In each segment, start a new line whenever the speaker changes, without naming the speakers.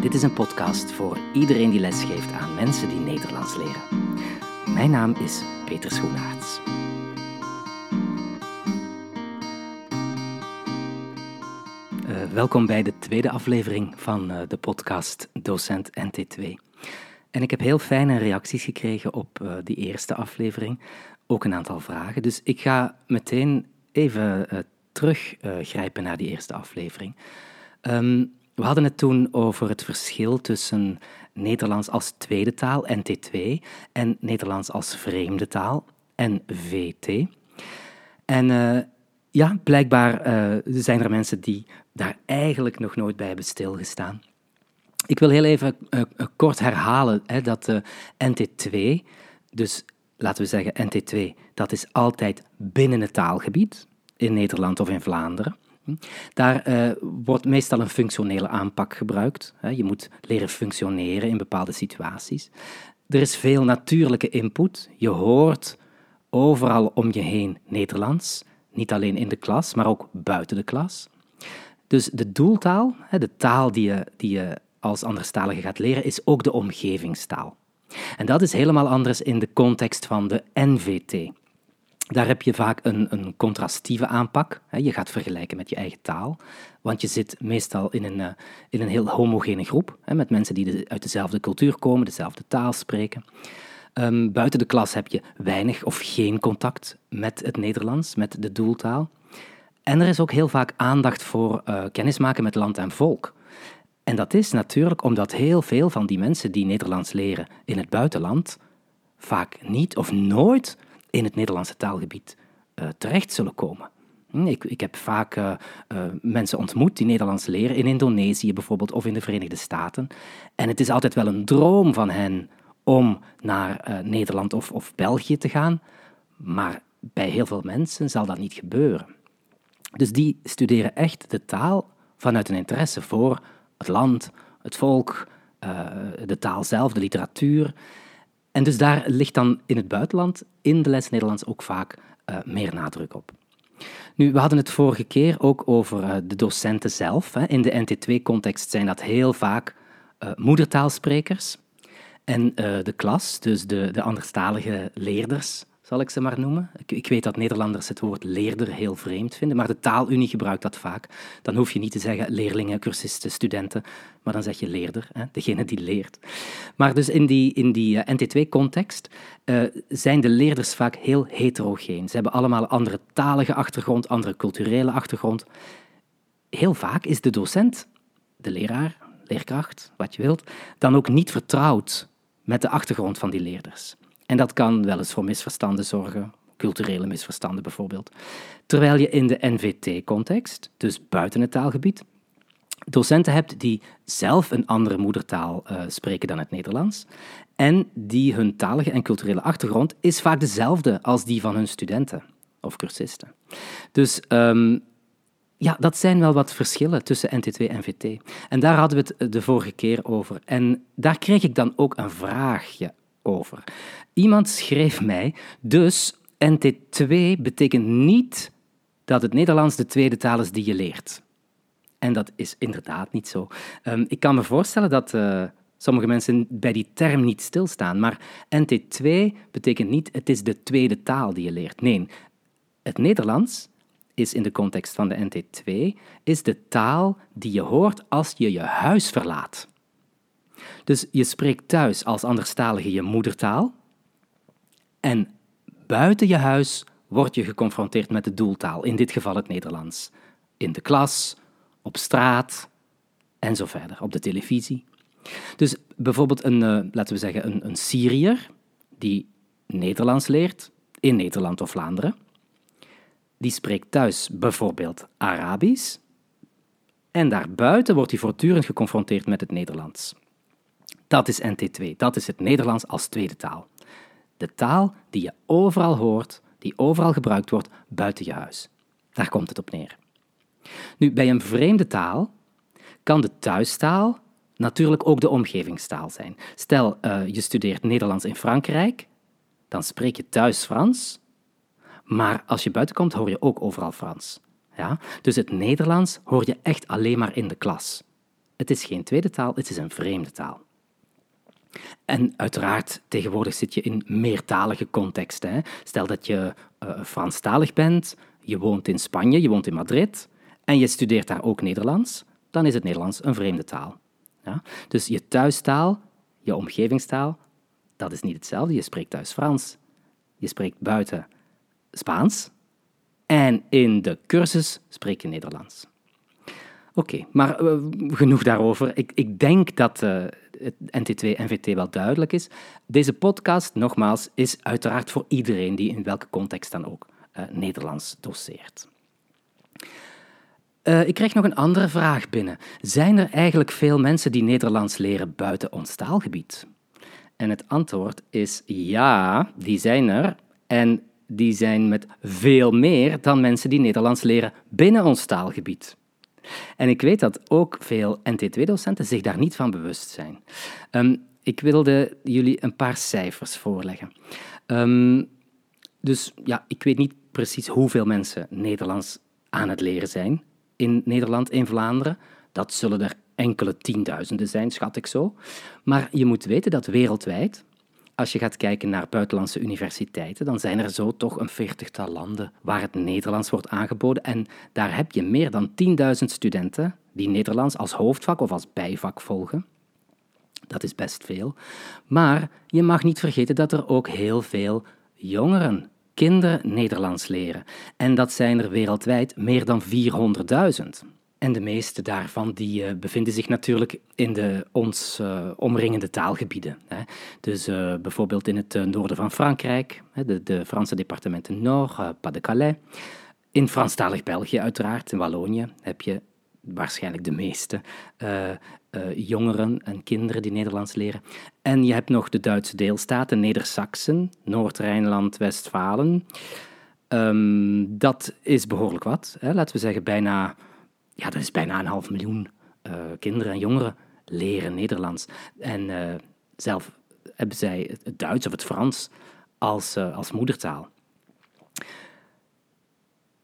Dit is een podcast voor iedereen die lesgeeft aan mensen die Nederlands leren. Mijn naam is Peter Schoenaerts. Uh, welkom bij de tweede aflevering van uh, de podcast Docent NT2. En ik heb heel fijne reacties gekregen op uh, die eerste aflevering, ook een aantal vragen. Dus ik ga meteen even teruggrijpen naar die eerste aflevering. Um, we hadden het toen over het verschil tussen Nederlands als tweede taal, NT2, en Nederlands als vreemde taal, NVT. En uh, ja, blijkbaar uh, zijn er mensen die daar eigenlijk nog nooit bij hebben stilgestaan. Ik wil heel even uh, kort herhalen hè, dat NT2, dus laten we zeggen NT2, dat is altijd binnen het taalgebied, in Nederland of in Vlaanderen. Daar uh, wordt meestal een functionele aanpak gebruikt. Je moet leren functioneren in bepaalde situaties. Er is veel natuurlijke input. Je hoort overal om je heen Nederlands. Niet alleen in de klas, maar ook buiten de klas. Dus de doeltaal, de taal die je, die je als anderstalige gaat leren, is ook de omgevingstaal. En dat is helemaal anders in de context van de NVT. Daar heb je vaak een, een contrastieve aanpak. Je gaat vergelijken met je eigen taal, want je zit meestal in een, eh, in een heel homogene groep, met mensen die uit dezelfde cultuur komen, dezelfde taal spreken. Um, buiten de klas heb je weinig of geen contact met het Nederlands, met de doeltaal. En er is ook heel vaak aandacht voor uh, kennismaken met land en volk. En dat is natuurlijk omdat heel veel van die mensen die Nederlands leren in het buitenland vaak niet of nooit in het Nederlandse taalgebied uh, terecht zullen komen. Hm, ik, ik heb vaak uh, uh, mensen ontmoet die Nederlands leren, in Indonesië bijvoorbeeld of in de Verenigde Staten. En het is altijd wel een droom van hen om naar Nederland of, of België te gaan, maar bij heel veel mensen zal dat niet gebeuren. Dus die studeren echt de taal vanuit een interesse voor het land, het volk, de taal zelf, de literatuur. En dus daar ligt dan in het buitenland, in de les Nederlands, ook vaak uh, meer nadruk op. Nu, we hadden het vorige keer ook over uh, de docenten zelf. Hè. In de NT2-context zijn dat heel vaak uh, moedertaalsprekers. En de klas, dus de, de anderstalige leerders, zal ik ze maar noemen. Ik, ik, weet dat Nederlanders het woord leerder heel vreemd vinden, maar de taalunie gebruikt dat vaak. Dan hoef je niet te zeggen leerlingen, cursisten, studenten, maar dan zeg je leerder, hè, degene die leert. Maar dus in die, in die eh, NT2-context uh, eh, zijn de leerders vaak heel heterogeen. Ze hebben allemaal andere talige achtergrond, andere culturele achtergrond. Heel vaak is de docent, de leraar, leerkracht, wat je wilt, dan ook niet vertrouwd met de achtergrond van die leerders. En dat kan wel eens voor misverstanden zorgen, culturele misverstanden bijvoorbeeld. Terwijl je in de NVT-context, dus buiten het taalgebied, docenten hebt die zelf een andere moedertaal uh, spreken dan het Nederlands en die hun talige en culturele achtergrond is vaak dezelfde als die van hun studenten of cursisten. Dus um, ja, dat zijn wel wat verschillen tussen NT2 en NVT. En daar hadden we het de vorige keer over. En daar kreeg ik dan ook een vraagje over. Iemand schreef mij, dus NT2 betekent niet dat het Nederlands de tweede taal is die je leert. En dat is inderdaad niet zo. Um, ik kan me voorstellen dat uh, sommige mensen bij die term niet stilstaan, maar NT2 betekent niet het is de tweede taal die je leert. Nee, het Nederlands is in de context van de NT2 is de taal die je hoort als je je huis verlaat. Dus je spreekt thuis als anderstalige je moedertaal en buiten je huis word je geconfronteerd met de doeltaal, in dit geval het Nederlands. In de klas, op straat en zo verder, op de televisie. Dus bijvoorbeeld een, uh, laten we zeggen, een, een Syriër die Nederlands leert in Nederland of Vlaanderen, die spreekt thuis bijvoorbeeld Arabisch en daarbuiten wordt hij voortdurend geconfronteerd met het Nederlands. Dat is NT2, dat is het Nederlands als tweede taal. De taal die je overal hoort, die overal gebruikt wordt buiten je huis. Daar komt het op neer. Nu, bij een vreemde taal kan de thuistaal natuurlijk ook de omgevingstaal zijn. Stel, uh, je studeert Nederlands in Frankrijk, dan spreek je thuis Frans, maar als je buiten komt, hoor je ook overal Frans. Ja? Dus het Nederlands hoor je echt alleen maar in de klas. Het is geen tweede taal, het is een vreemde taal. En uiteraard, tegenwoordig zit je in meertalige contexten. Stel dat je uh, Franstalig bent, je woont in Spanje, je woont in Madrid en je studeert daar ook Nederlands, dan is het Nederlands een vreemde taal. Ja? Dus je thuistaal, je omgevingstaal, dat is niet hetzelfde. Je spreekt thuis Frans, je spreekt buiten Spaans en in de cursus spreek je Nederlands. Oké, maar eh, genoeg daarover. Ik, ik denk dat uh, het NT2 NVT wel duidelijk is. Deze podcast, nogmaals, is uiteraard voor iedereen die in welke context dan ook uh, Nederlands doseert. ik krijg nog een andere vraag binnen. Zijn er eigenlijk veel mensen die Nederlands leren buiten ons taalgebied? En het antwoord is ja, die zijn er. En die zijn met veel meer dan mensen die Nederlands leren binnen ons taalgebied. En ik weet dat ook veel NT2-docenten zich daar niet van bewust zijn. Um, ik wilde jullie een paar cijfers voorleggen. Um, dus ja, ik weet niet precies hoeveel mensen Nederlands aan het leren zijn in Nederland, in Vlaanderen. Dat zullen er enkele tienduizenden zijn, schat ik zo. Maar je moet weten dat wereldwijd als je gaat kijken naar buitenlandse universiteiten, dan zijn er zo toch een veertigtal landen waar het Nederlands wordt aangeboden. En daar heb je meer dan 10.000 studenten die Nederlands als hoofdvak of als bijvak volgen. Dat is best veel. Maar je mag niet vergeten dat er ook heel veel jongeren, kinderen Nederlands leren. En dat zijn er wereldwijd meer dan 400.000. En de meeste daarvan die, uh, bevinden zich natuurlijk in de ons uh, omringende taalgebieden. Hè. Dus uh, bijvoorbeeld in het noorden van Frankrijk, hè, de, de, Franse departementen Nord, Pas-de-Calais. In Franstalig België uiteraard, in Wallonië, heb je waarschijnlijk de meeste jongeren en kinderen die Nederlands leren. En je hebt nog de Duitse deelstaten, Neder-Saxen, Noord-Rijnland, Westfalen. Um, dat is behoorlijk wat. Hè. Laten we zeggen bijna ja, dat is bijna een half miljoen uh, kinderen en jongeren leren Nederlands. En uh, zelf hebben zij het Duits of het Frans als, uh, als moedertaal.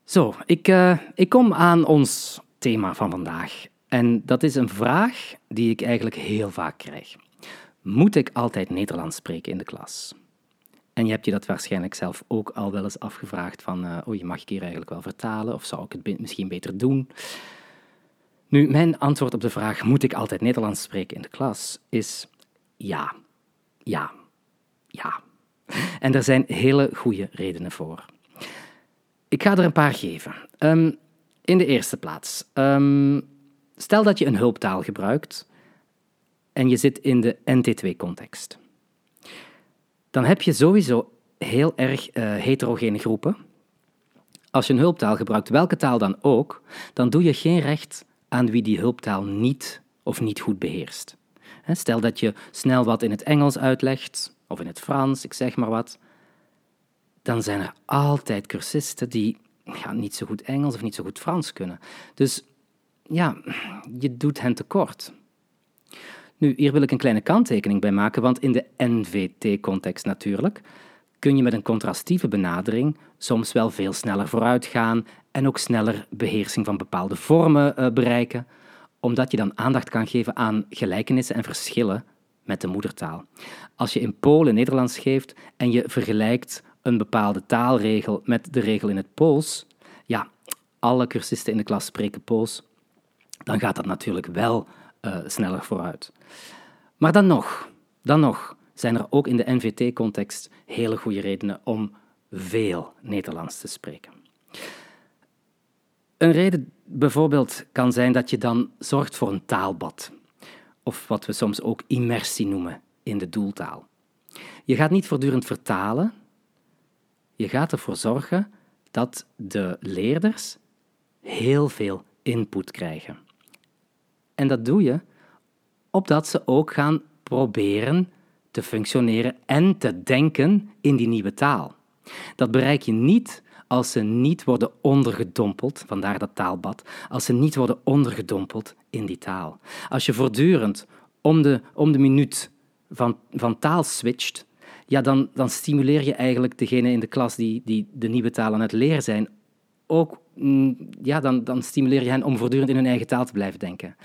Zo, ik, ik kom aan ons thema van vandaag. En dat is een vraag die ik eigenlijk heel vaak krijg. Moet ik altijd Nederlands spreken in de klas? En je hebt je dat waarschijnlijk zelf ook al wel eens afgevraagd van, oh, je mag ik hier eigenlijk wel vertalen, of zou ik het misschien beter doen? Nu, mijn antwoord op de vraag: moet ik altijd Nederlands spreken in de klas? is ja. Ja. Ja. En er zijn hele goede redenen voor. Ik ga er een paar geven. Um, in de eerste plaats, um, stel dat je een hulptaal gebruikt en je zit in de NT2-context. Dan heb je sowieso heel erg uh, heterogene groepen. Als je een hulptaal gebruikt, welke taal dan ook, dan doe je geen recht aan wie die hulptaal niet of niet goed beheerst. Stel dat je snel wat in het Engels uitlegt, of in het Frans, ik zeg maar wat, dan zijn er altijd cursisten die niet zo goed Engels of niet zo goed Frans kunnen. Dus ja, je doet hen tekort. Nu, hier wil ik een kleine kanttekening bij maken, want in de NVT-context natuurlijk kun je met een contrastieve benadering soms wel veel sneller vooruit gaan en ook sneller beheersing van bepaalde vormen uh, bereiken, omdat je dan aandacht kan geven aan gelijkenissen en verschillen met de moedertaal. Als je in Polen Nederlands geeft en je vergelijkt een bepaalde taalregel met de regel in het Pools, ja, alle cursisten in de klas spreken Pools, dan gaat dat natuurlijk wel uh, sneller vooruit. Maar dan nog, dan nog zijn er ook in de NVT-context hele goede redenen om veel Nederlands te spreken. Een reden bijvoorbeeld kan zijn dat je dan zorgt voor een taalbad, of wat we soms ook immersie noemen in de doeltaal. Je gaat niet voortdurend vertalen, je gaat ervoor zorgen dat de leerders heel veel input krijgen. En dat doe je opdat ze ook gaan proberen te functioneren en te denken in die nieuwe taal. Dat bereik je niet als ze niet worden ondergedompeld, vandaar dat taalbad, als ze niet worden ondergedompeld in die taal. Als je voortdurend om de, om de minuut van, van taal switcht, ja, dan, dan stimuleer je eigenlijk degene in de klas die, die de nieuwe taal aan het leren zijn, ook, mm, ja, dan, dan stimuleer je hen om voortdurend in hun eigen taal te blijven denken.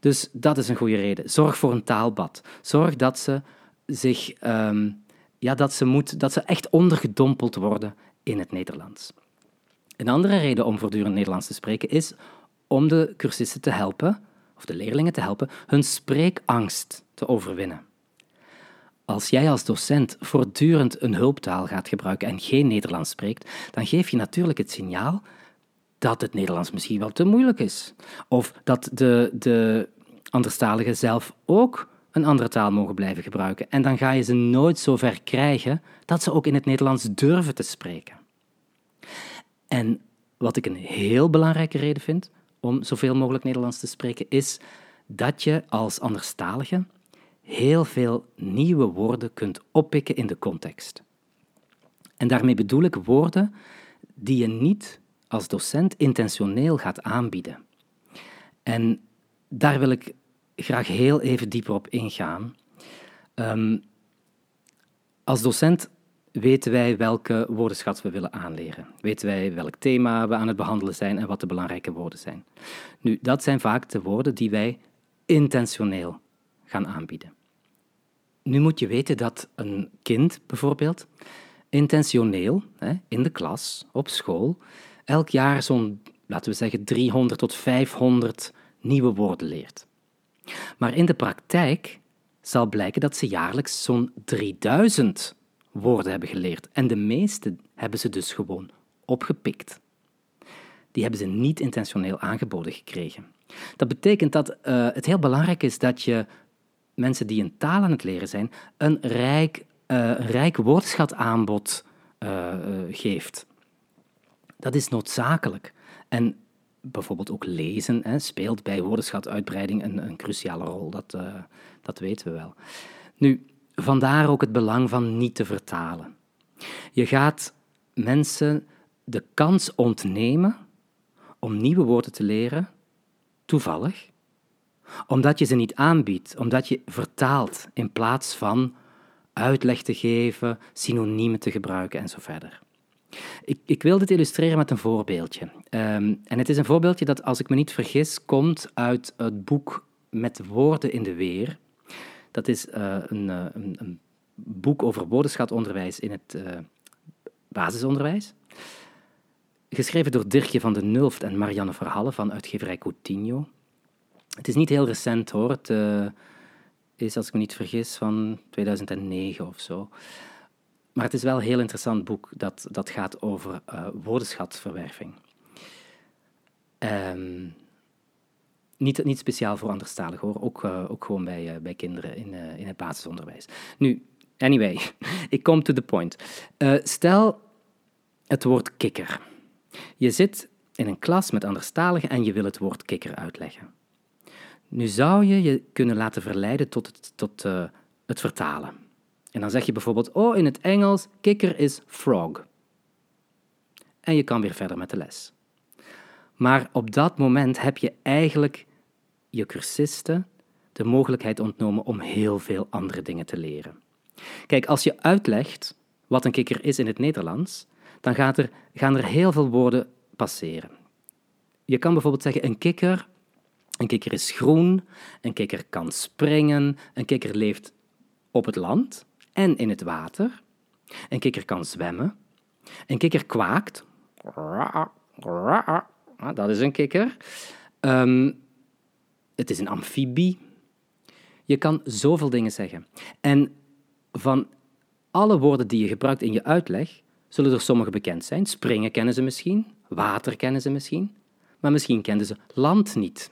Dus dat is een goede reden. Zorg voor een taalbad. Zorg dat ze zich, ehm, ja, dat ze, moet, dat ze echt ondergedompeld worden in het Nederlands. Een andere reden om voortdurend Nederlands te spreken is om de cursisten te helpen, of de leerlingen te helpen, hun spreekangst te overwinnen. Als jij als docent voortdurend een hulptaal gaat gebruiken en geen Nederlands spreekt, dan geef je natuurlijk het signaal dat het Nederlands misschien wel te moeilijk is. Of dat de, de anderstaligen zelf ook een andere taal mogen blijven gebruiken. En dan ga je ze nooit zo ver krijgen dat ze ook in het Nederlands durven te spreken. En wat ik een heel belangrijke reden vind om zoveel mogelijk Nederlands te spreken, is dat je als anderstalige heel veel nieuwe woorden kunt oppikken in de context. En daarmee bedoel ik woorden die je niet als docent intentioneel gaat aanbieden. En daar wil ik graag heel even dieper op ingaan. Um, als docent weten wij welke woordenschat we willen aanleren. Weten wij welk thema we aan het behandelen zijn en wat de belangrijke woorden zijn. Nu, dat zijn vaak de woorden die wij intentioneel gaan aanbieden. Nu moet je weten dat een kind bijvoorbeeld intentioneel in de klas, op school, elk jaar zo'n, laten we zeggen, 300 tot 500 nieuwe woorden leert. Maar in de praktijk zal blijken dat ze jaarlijks zo'n 3000 woorden hebben geleerd. En de meeste hebben ze dus gewoon opgepikt. Die hebben ze niet intentioneel aangeboden gekregen. Dat betekent dat uh, het heel belangrijk is dat je mensen die een taal aan het leren zijn, een rijk, uh, rijk woordschataanbod uh, geeft. Dat is noodzakelijk. En bijvoorbeeld ook lezen hè, speelt bij woordenschatuitbreiding een, een cruciale rol. Dat, dat weten we wel. Nu, vandaar ook het belang van niet te vertalen. Je gaat mensen de kans ontnemen om nieuwe woorden te leren, toevallig, omdat je ze niet aanbiedt, omdat je vertaalt in plaats van uitleg te geven, synoniemen te gebruiken en zo verder. Ik, ik wil dit illustreren met een voorbeeldje. Um, en het is een voorbeeldje dat, als ik me niet vergis, komt uit het boek Met woorden in de weer dat is uh, een, uh, een, een, boek over woordenschatonderwijs in het uh, basisonderwijs. Geschreven door Dirkje van de Nulft en Marianne Verhalle van uitgeverij Coutinho. Het is niet heel recent hoor. Het is, als ik me niet vergis, van 2009 of zo. Maar het is wel een heel interessant boek dat, dat gaat over woordenschatverwerving. Um, niet, niet speciaal voor anderstalig hoor, ook, uh, ook gewoon bij, uh, bij kinderen in, uh, in het basisonderwijs. Nu, anyway, ik kom to the point. stel het woord kikker. Je zit in een klas met anderstaligen en je wil het woord kikker uitleggen. Nu zou je je kunnen laten verleiden tot het, tot, het vertalen. En dan zeg je bijvoorbeeld, oh, in het Engels, kikker is frog. En je kan weer verder met de les. Maar op dat moment heb je eigenlijk je cursisten de mogelijkheid ontnomen om heel veel andere dingen te leren. Kijk, als je uitlegt wat een kikker is in het Nederlands, dan gaat er, gaan er heel veel woorden passeren. Je kan bijvoorbeeld zeggen een kikker. Een kikker is groen, een kikker kan springen, een kikker leeft op het land en in het water. Een kikker kan zwemmen. Een kikker kwaakt. Dat is een kikker. Um, het is een amfibie. Je kan zoveel dingen zeggen. En van alle woorden die je gebruikt in je uitleg, zullen er sommige bekend zijn. Springen kennen ze misschien, water kennen ze misschien, maar misschien kenden ze land niet.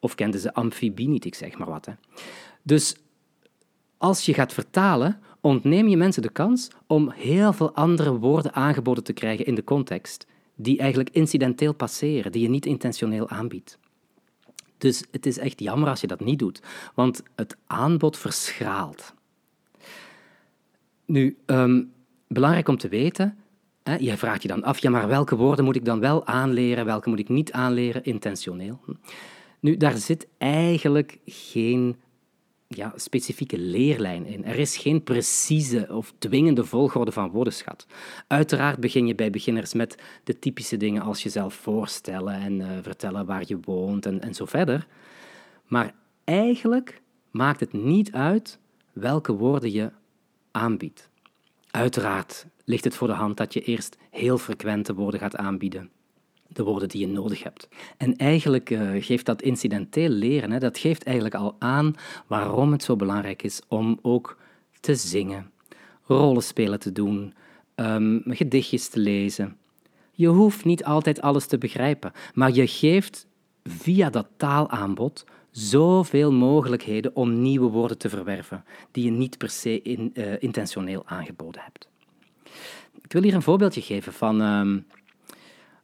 Of kenden ze amfibie niet, ik zeg maar wat. Hè. Dus als je gaat vertalen, ontneem je mensen de kans om heel veel andere woorden aangeboden te krijgen in de context, die eigenlijk incidenteel passeren, die je niet intentioneel aanbiedt. Dus het is echt jammer als je dat niet doet, want het aanbod verschraalt. Nu, um, belangrijk om te weten, hè, je vraagt je dan af, ja, maar welke woorden moet ik dan wel aanleren, welke moet ik niet aanleren, intentioneel? Nu, daar zit eigenlijk geen ja, specifieke leerlijn in. Er is geen precieze of dwingende volgorde van woordenschat. Uiteraard begin je bij beginners met de typische dingen als jezelf voorstellen en uh, vertellen waar je woont en, en zo verder. Maar eigenlijk maakt het niet uit welke woorden je aanbiedt. Uiteraard ligt het voor de hand dat je eerst heel frequente woorden gaat aanbieden. De woorden die je nodig hebt. En eigenlijk uh, geeft dat incidenteel leren, hè, dat geeft eigenlijk al aan waarom het zo belangrijk is om ook te zingen, rollenspelen te doen, um, gedichtjes te lezen. Je hoeft niet altijd alles te begrijpen, maar je geeft via dat taalaanbod zoveel mogelijkheden om nieuwe woorden te verwerven die je niet per se in, uh, intentioneel aangeboden hebt. Ik wil hier een voorbeeldje geven van um,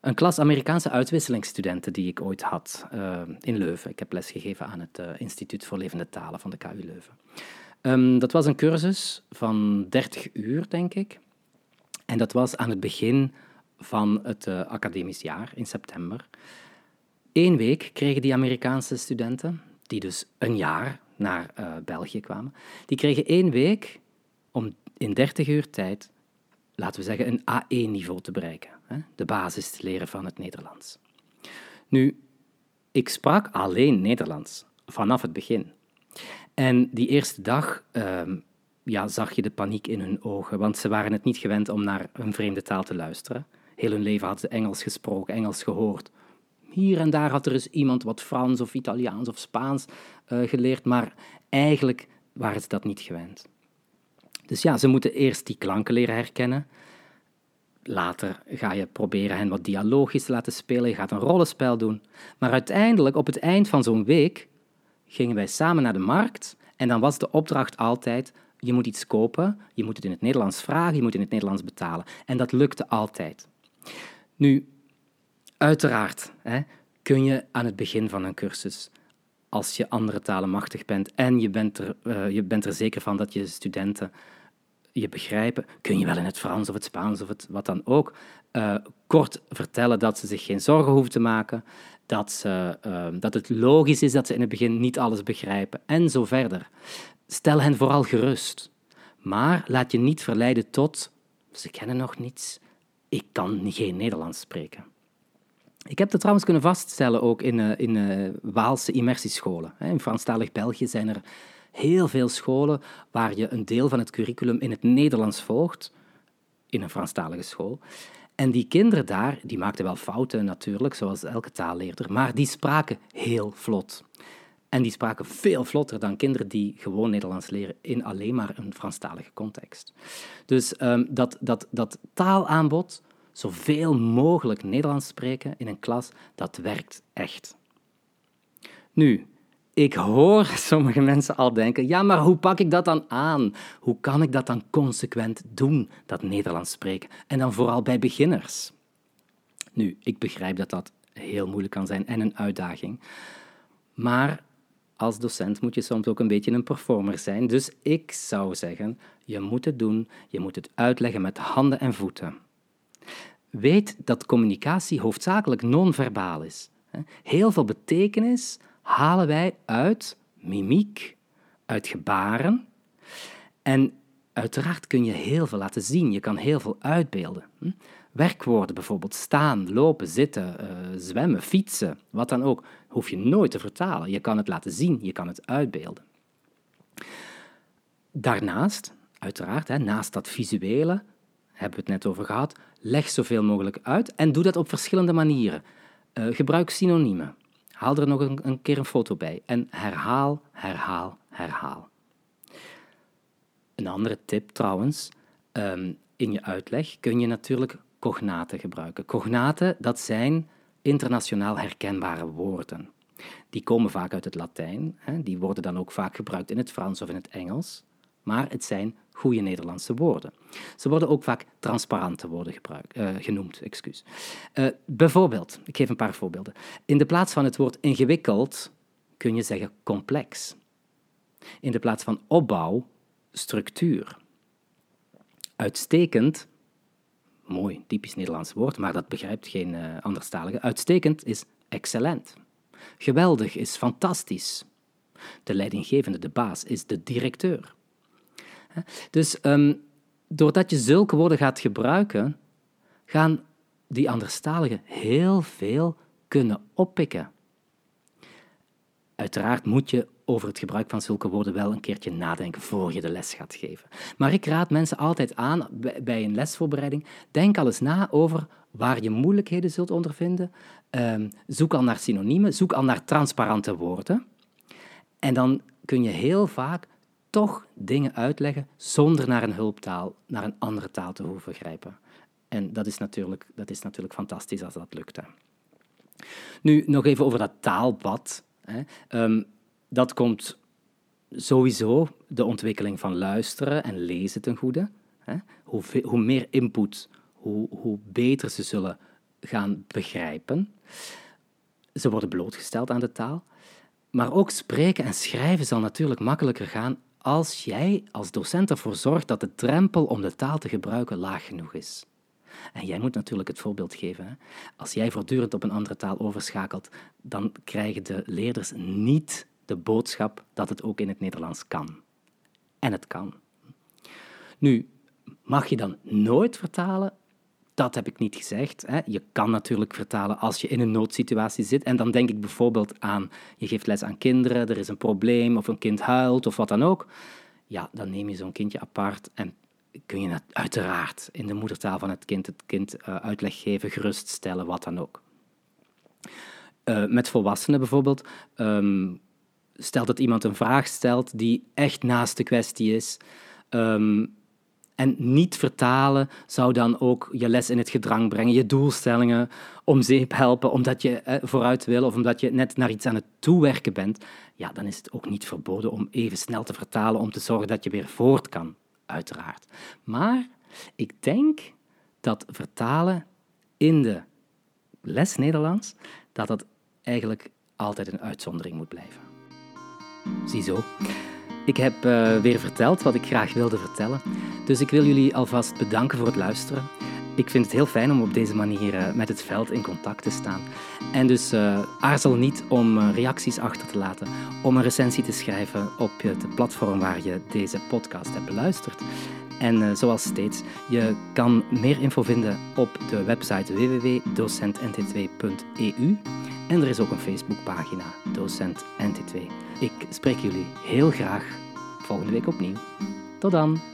een klas Amerikaanse uitwisselingsstudenten die ik ooit had uh, in Leuven. Ik heb lesgegeven aan het uh, Instituut voor Levende Talen van de KU Leuven. Um, dat was een cursus van 30 uur, denk ik. En dat was aan het begin van het uh, academisch jaar, in september. Eén week kregen die Amerikaanse studenten, die dus een jaar naar België kwamen, die kregen één week om in 30 uur tijd, laten we zeggen, een A1-niveau te bereiken. Hè? De basis te leren van het Nederlands. Nu, ik sprak alleen Nederlands vanaf het begin. En die eerste dag um, ja, zag je de paniek in hun ogen, want ze waren het niet gewend om naar een vreemde taal te luisteren. Heel hun leven hadden ze Engels gesproken, Engels gehoord. Hier en daar had er eens iemand wat Frans of Italiaans of Spaans uh, geleerd, maar eigenlijk waren ze dat niet gewend. Dus ja, ze moeten eerst die klanken leren herkennen. Later ga je proberen hen wat dialogisch te laten spelen. Je gaat een rollenspel doen. Maar uiteindelijk, op het eind van zo'n week, gingen wij samen naar de markt. En dan was de opdracht altijd: je moet iets kopen, je moet het in het Nederlands vragen, je moet in het Nederlands betalen. En dat lukte altijd. Nu, uiteraard hè, kun je aan het begin van een cursus, als je andere talen machtig bent en je bent er, uh, je bent er zeker van dat je studenten je begrijpen, kun je wel in het Frans of het Spaans of het, wat dan ook uh, kort vertellen dat ze zich geen zorgen hoeven te maken, dat, ze, uh, dat het logisch is dat ze in het begin niet alles begrijpen en zo verder. Stel hen vooral gerust, maar laat je niet verleiden tot ze kennen nog niets, ik kan geen Nederlands spreken. Ik heb dat trouwens kunnen vaststellen ook in, uh, in Waalse immersiescholen. In Franstalig België zijn er heel veel scholen waar je een deel van het curriculum in het Nederlands volgt, in een Franstalige school. En die kinderen daar, die maakten wel fouten natuurlijk, zoals elke taalleerder, maar die spraken heel vlot. En die spraken veel vlotter dan kinderen die gewoon Nederlands leren in alleen maar een Franstalige context. Dus um, dat, dat, dat taalaanbod, zoveel mogelijk Nederlands spreken in een klas, dat werkt echt. Nu, ik hoor sommige mensen al denken, ja, maar hoe pak ik dat dan aan? Hoe kan ik dat dan consequent doen, dat Nederlands spreken? En dan vooral bij beginners. Nu, ik begrijp dat dat heel moeilijk kan zijn en een uitdaging. Maar als docent moet je soms ook een beetje een performer zijn. Dus ik zou zeggen, je moet het doen, je moet het uitleggen met handen en voeten. Weet dat communicatie hoofdzakelijk non-verbaal is. Heel veel betekenis halen wij uit mimiek, uit gebaren. En uiteraard kun je heel veel laten zien, je kan heel veel uitbeelden. Hm? Werkwoorden bijvoorbeeld, staan, lopen, zitten, uh, zwemmen, fietsen, wat dan ook, hoef je nooit te vertalen. Je kan het laten zien, je kan het uitbeelden. Daarnaast, uiteraard, hè, naast dat visuele, hebben we het net over gehad, leg zoveel mogelijk uit en doe dat op verschillende manieren. Uh, gebruik synoniemen. Haal er nog een, keer een foto bij en herhaal, herhaal, herhaal. Een andere tip trouwens, um, in je uitleg kun je natuurlijk cognaten gebruiken. Cognaten, dat zijn internationaal herkenbare woorden. Die komen vaak uit het Latijn, hè, die worden dan ook vaak gebruikt in het Frans of in het Engels, maar het zijn goede Nederlandse woorden. Ze worden ook vaak transparante woorden uh, genoemd. Excuus. Uh, bijvoorbeeld, ik geef een paar voorbeelden. In de plaats van het woord ingewikkeld kun je zeggen complex. In de plaats van opbouw, structuur. Uitstekend mooi, typisch Nederlands woord, maar dat begrijpt geen uh, anderstalige. Uitstekend is excellent. Geweldig is fantastisch. De leidinggevende, de baas, is de directeur. Dus um, doordat je zulke woorden gaat gebruiken, gaan die anderstaligen heel veel kunnen oppikken. Uiteraard moet je over het gebruik van zulke woorden wel een keertje nadenken voor je de les gaat geven. Maar ik raad mensen altijd aan bij een lesvoorbereiding, denk al eens na over waar je moeilijkheden zult ondervinden. Um, zoek al naar synoniemen, zoek al naar transparante woorden. En dan kun je heel vaak toch dingen uitleggen zonder naar een hulptaal, naar een andere taal te hoeven grijpen. En dat is natuurlijk, dat is natuurlijk fantastisch als dat lukt. Nu, nog even over dat taalbad. Hè. Ehm, dat komt sowieso de ontwikkeling van luisteren en lezen ten goede. Hè. Hoe, hoe meer input, hoe, hoe beter ze zullen gaan begrijpen. Ze worden blootgesteld aan de taal. Maar ook spreken en schrijven zal natuurlijk makkelijker gaan als jij als docent ervoor zorgt dat de drempel om de taal te gebruiken laag genoeg is. En jij moet natuurlijk het voorbeeld geven. Hè? Als jij voortdurend op een andere taal overschakelt, dan krijgen de leerders niet de boodschap dat het ook in het Nederlands kan. En het kan. Nu, mag je dan nooit vertalen? Dat heb ik niet gezegd. Hè. Je kan natuurlijk vertalen als je in een noodsituatie zit. En dan denk ik bijvoorbeeld aan, je geeft les aan kinderen, er is een probleem of een kind huilt of wat dan ook. Ja, dan neem je zo'n kindje apart en kun je uiteraard in de moedertaal van het kind het kind uh, uitleg geven, geruststellen, wat dan ook. Uh, met volwassenen bijvoorbeeld, um, stelt dat iemand een vraag stelt die echt naast de kwestie is. Um, en niet vertalen zou dan ook je les in het gedrang brengen, je doelstellingen om zeep helpen, omdat je eh, vooruit wil of omdat je net naar iets aan het toewerken bent. Ja, dan is het ook niet verboden om even snel te vertalen om te zorgen dat je weer voort kan, uiteraard. Maar ik denk dat vertalen in de les Nederlands, dat dat eigenlijk altijd een uitzondering moet blijven. Ziezo. Ik heb uh, weer verteld wat ik graag wilde vertellen. Dus ik wil jullie alvast bedanken voor het luisteren. Ik vind het heel fijn om op deze manier uh, met het veld in contact te staan. En dus uh, aarzel niet om reacties achter te laten, om een recensie te schrijven op het platform waar je deze podcast hebt beluisterd. En zoals steeds, je kan meer info vinden op de website www.docentnt2.eu. En er is ook een Facebookpagina, Docent NT2. Ik spreek jullie heel graag volgende week opnieuw. Tot dan!